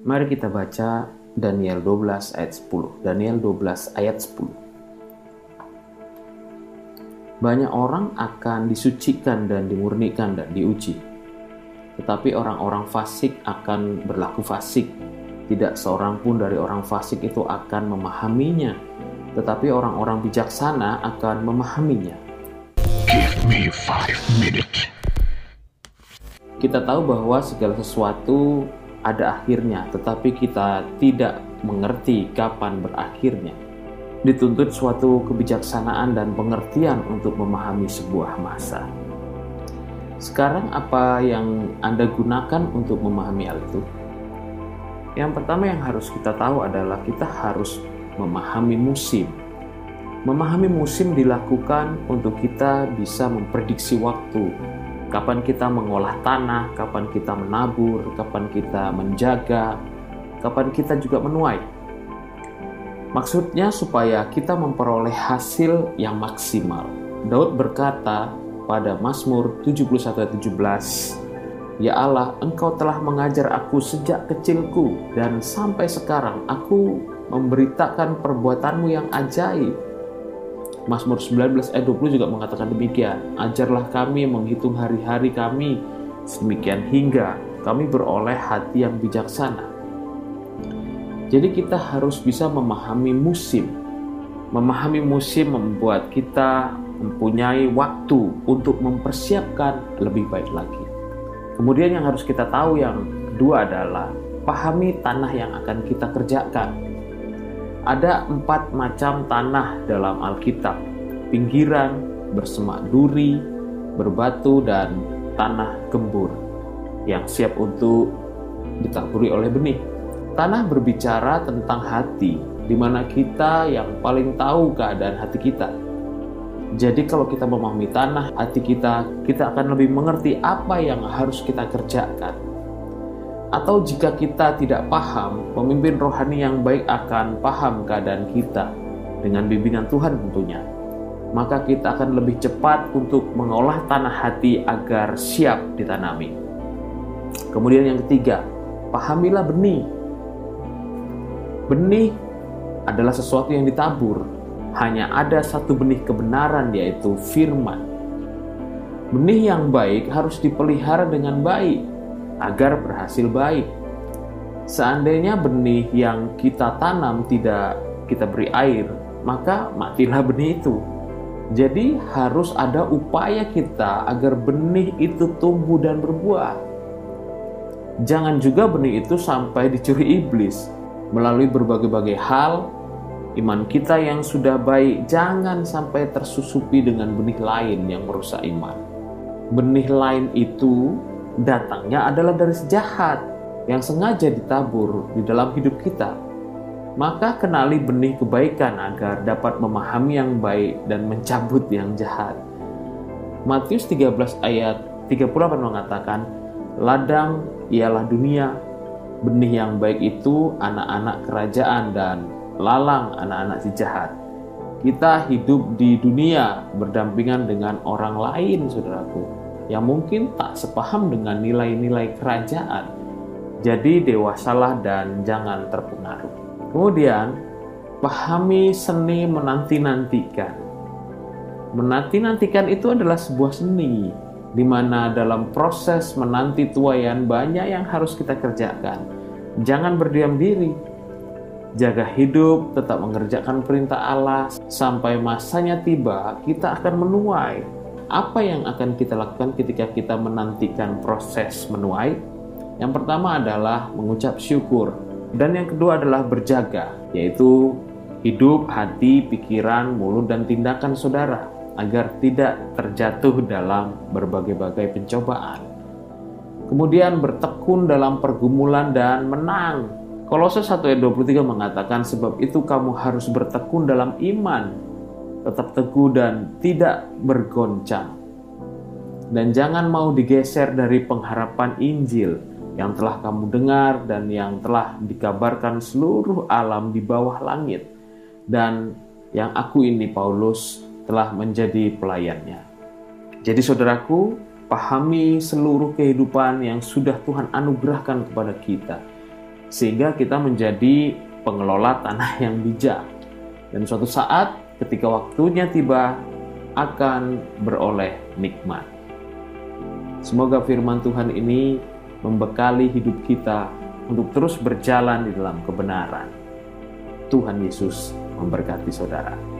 Mari kita baca Daniel 12 ayat 10. Daniel 12 ayat 10. Banyak orang akan disucikan dan dimurnikan dan diuji. Tetapi orang-orang fasik akan berlaku fasik. Tidak seorang pun dari orang fasik itu akan memahaminya, tetapi orang-orang bijaksana akan memahaminya. Give me five minutes. Kita tahu bahwa segala sesuatu ada akhirnya, tetapi kita tidak mengerti kapan berakhirnya. Dituntut suatu kebijaksanaan dan pengertian untuk memahami sebuah masa. Sekarang, apa yang Anda gunakan untuk memahami hal itu? Yang pertama yang harus kita tahu adalah kita harus memahami musim. Memahami musim dilakukan untuk kita bisa memprediksi waktu, kapan kita mengolah tanah, kapan kita menabur, kapan kita menjaga, kapan kita juga menuai. Maksudnya supaya kita memperoleh hasil yang maksimal. Daud berkata pada Mazmur 71 17, Ya Allah, Engkau telah mengajar aku sejak kecilku dan sampai sekarang aku memberitakan perbuatanmu yang ajaib Mazmur 19 ayat 20 juga mengatakan demikian. Ajarlah kami menghitung hari-hari kami sedemikian hingga kami beroleh hati yang bijaksana. Jadi kita harus bisa memahami musim. Memahami musim membuat kita mempunyai waktu untuk mempersiapkan lebih baik lagi. Kemudian yang harus kita tahu yang kedua adalah pahami tanah yang akan kita kerjakan ada empat macam tanah dalam Alkitab: pinggiran, bersemak duri, berbatu, dan tanah gembur yang siap untuk ditaburi oleh benih. Tanah berbicara tentang hati, di mana kita yang paling tahu keadaan hati kita. Jadi kalau kita memahami tanah hati kita, kita akan lebih mengerti apa yang harus kita kerjakan atau jika kita tidak paham, pemimpin rohani yang baik akan paham keadaan kita dengan bimbingan Tuhan tentunya. Maka kita akan lebih cepat untuk mengolah tanah hati agar siap ditanami. Kemudian yang ketiga, pahamilah benih. Benih adalah sesuatu yang ditabur. Hanya ada satu benih kebenaran yaitu firman. Benih yang baik harus dipelihara dengan baik agar berhasil baik. Seandainya benih yang kita tanam tidak kita beri air, maka matilah benih itu. Jadi harus ada upaya kita agar benih itu tumbuh dan berbuah. Jangan juga benih itu sampai dicuri iblis melalui berbagai-bagai hal. Iman kita yang sudah baik jangan sampai tersusupi dengan benih lain yang merusak iman. Benih lain itu datangnya adalah dari sejahat yang sengaja ditabur di dalam hidup kita. Maka kenali benih kebaikan agar dapat memahami yang baik dan mencabut yang jahat. Matius 13 ayat 38 mengatakan, Ladang ialah dunia, benih yang baik itu anak-anak kerajaan dan lalang anak-anak si jahat. Kita hidup di dunia berdampingan dengan orang lain, saudaraku yang mungkin tak sepaham dengan nilai-nilai kerajaan. Jadi dewasalah dan jangan terpengaruh. Kemudian, pahami seni menanti-nantikan. Menanti-nantikan itu adalah sebuah seni, di mana dalam proses menanti tuayan banyak yang harus kita kerjakan. Jangan berdiam diri, jaga hidup, tetap mengerjakan perintah Allah sampai masanya tiba, kita akan menuai apa yang akan kita lakukan ketika kita menantikan proses menuai? Yang pertama adalah mengucap syukur, dan yang kedua adalah berjaga, yaitu hidup, hati, pikiran, mulut, dan tindakan saudara agar tidak terjatuh dalam berbagai-bagai pencobaan. Kemudian bertekun dalam pergumulan dan menang. Kolose 1 ayat 23 mengatakan sebab itu kamu harus bertekun dalam iman, tetap teguh dan tidak bergoncang. Dan jangan mau digeser dari pengharapan Injil yang telah kamu dengar dan yang telah dikabarkan seluruh alam di bawah langit. Dan yang aku ini Paulus telah menjadi pelayannya. Jadi saudaraku, pahami seluruh kehidupan yang sudah Tuhan anugerahkan kepada kita. sehingga kita menjadi pengelola tanah yang bijak. Dan suatu saat ketika waktunya tiba akan beroleh nikmat. Semoga firman Tuhan ini membekali hidup kita untuk terus berjalan di dalam kebenaran. Tuhan Yesus memberkati saudara.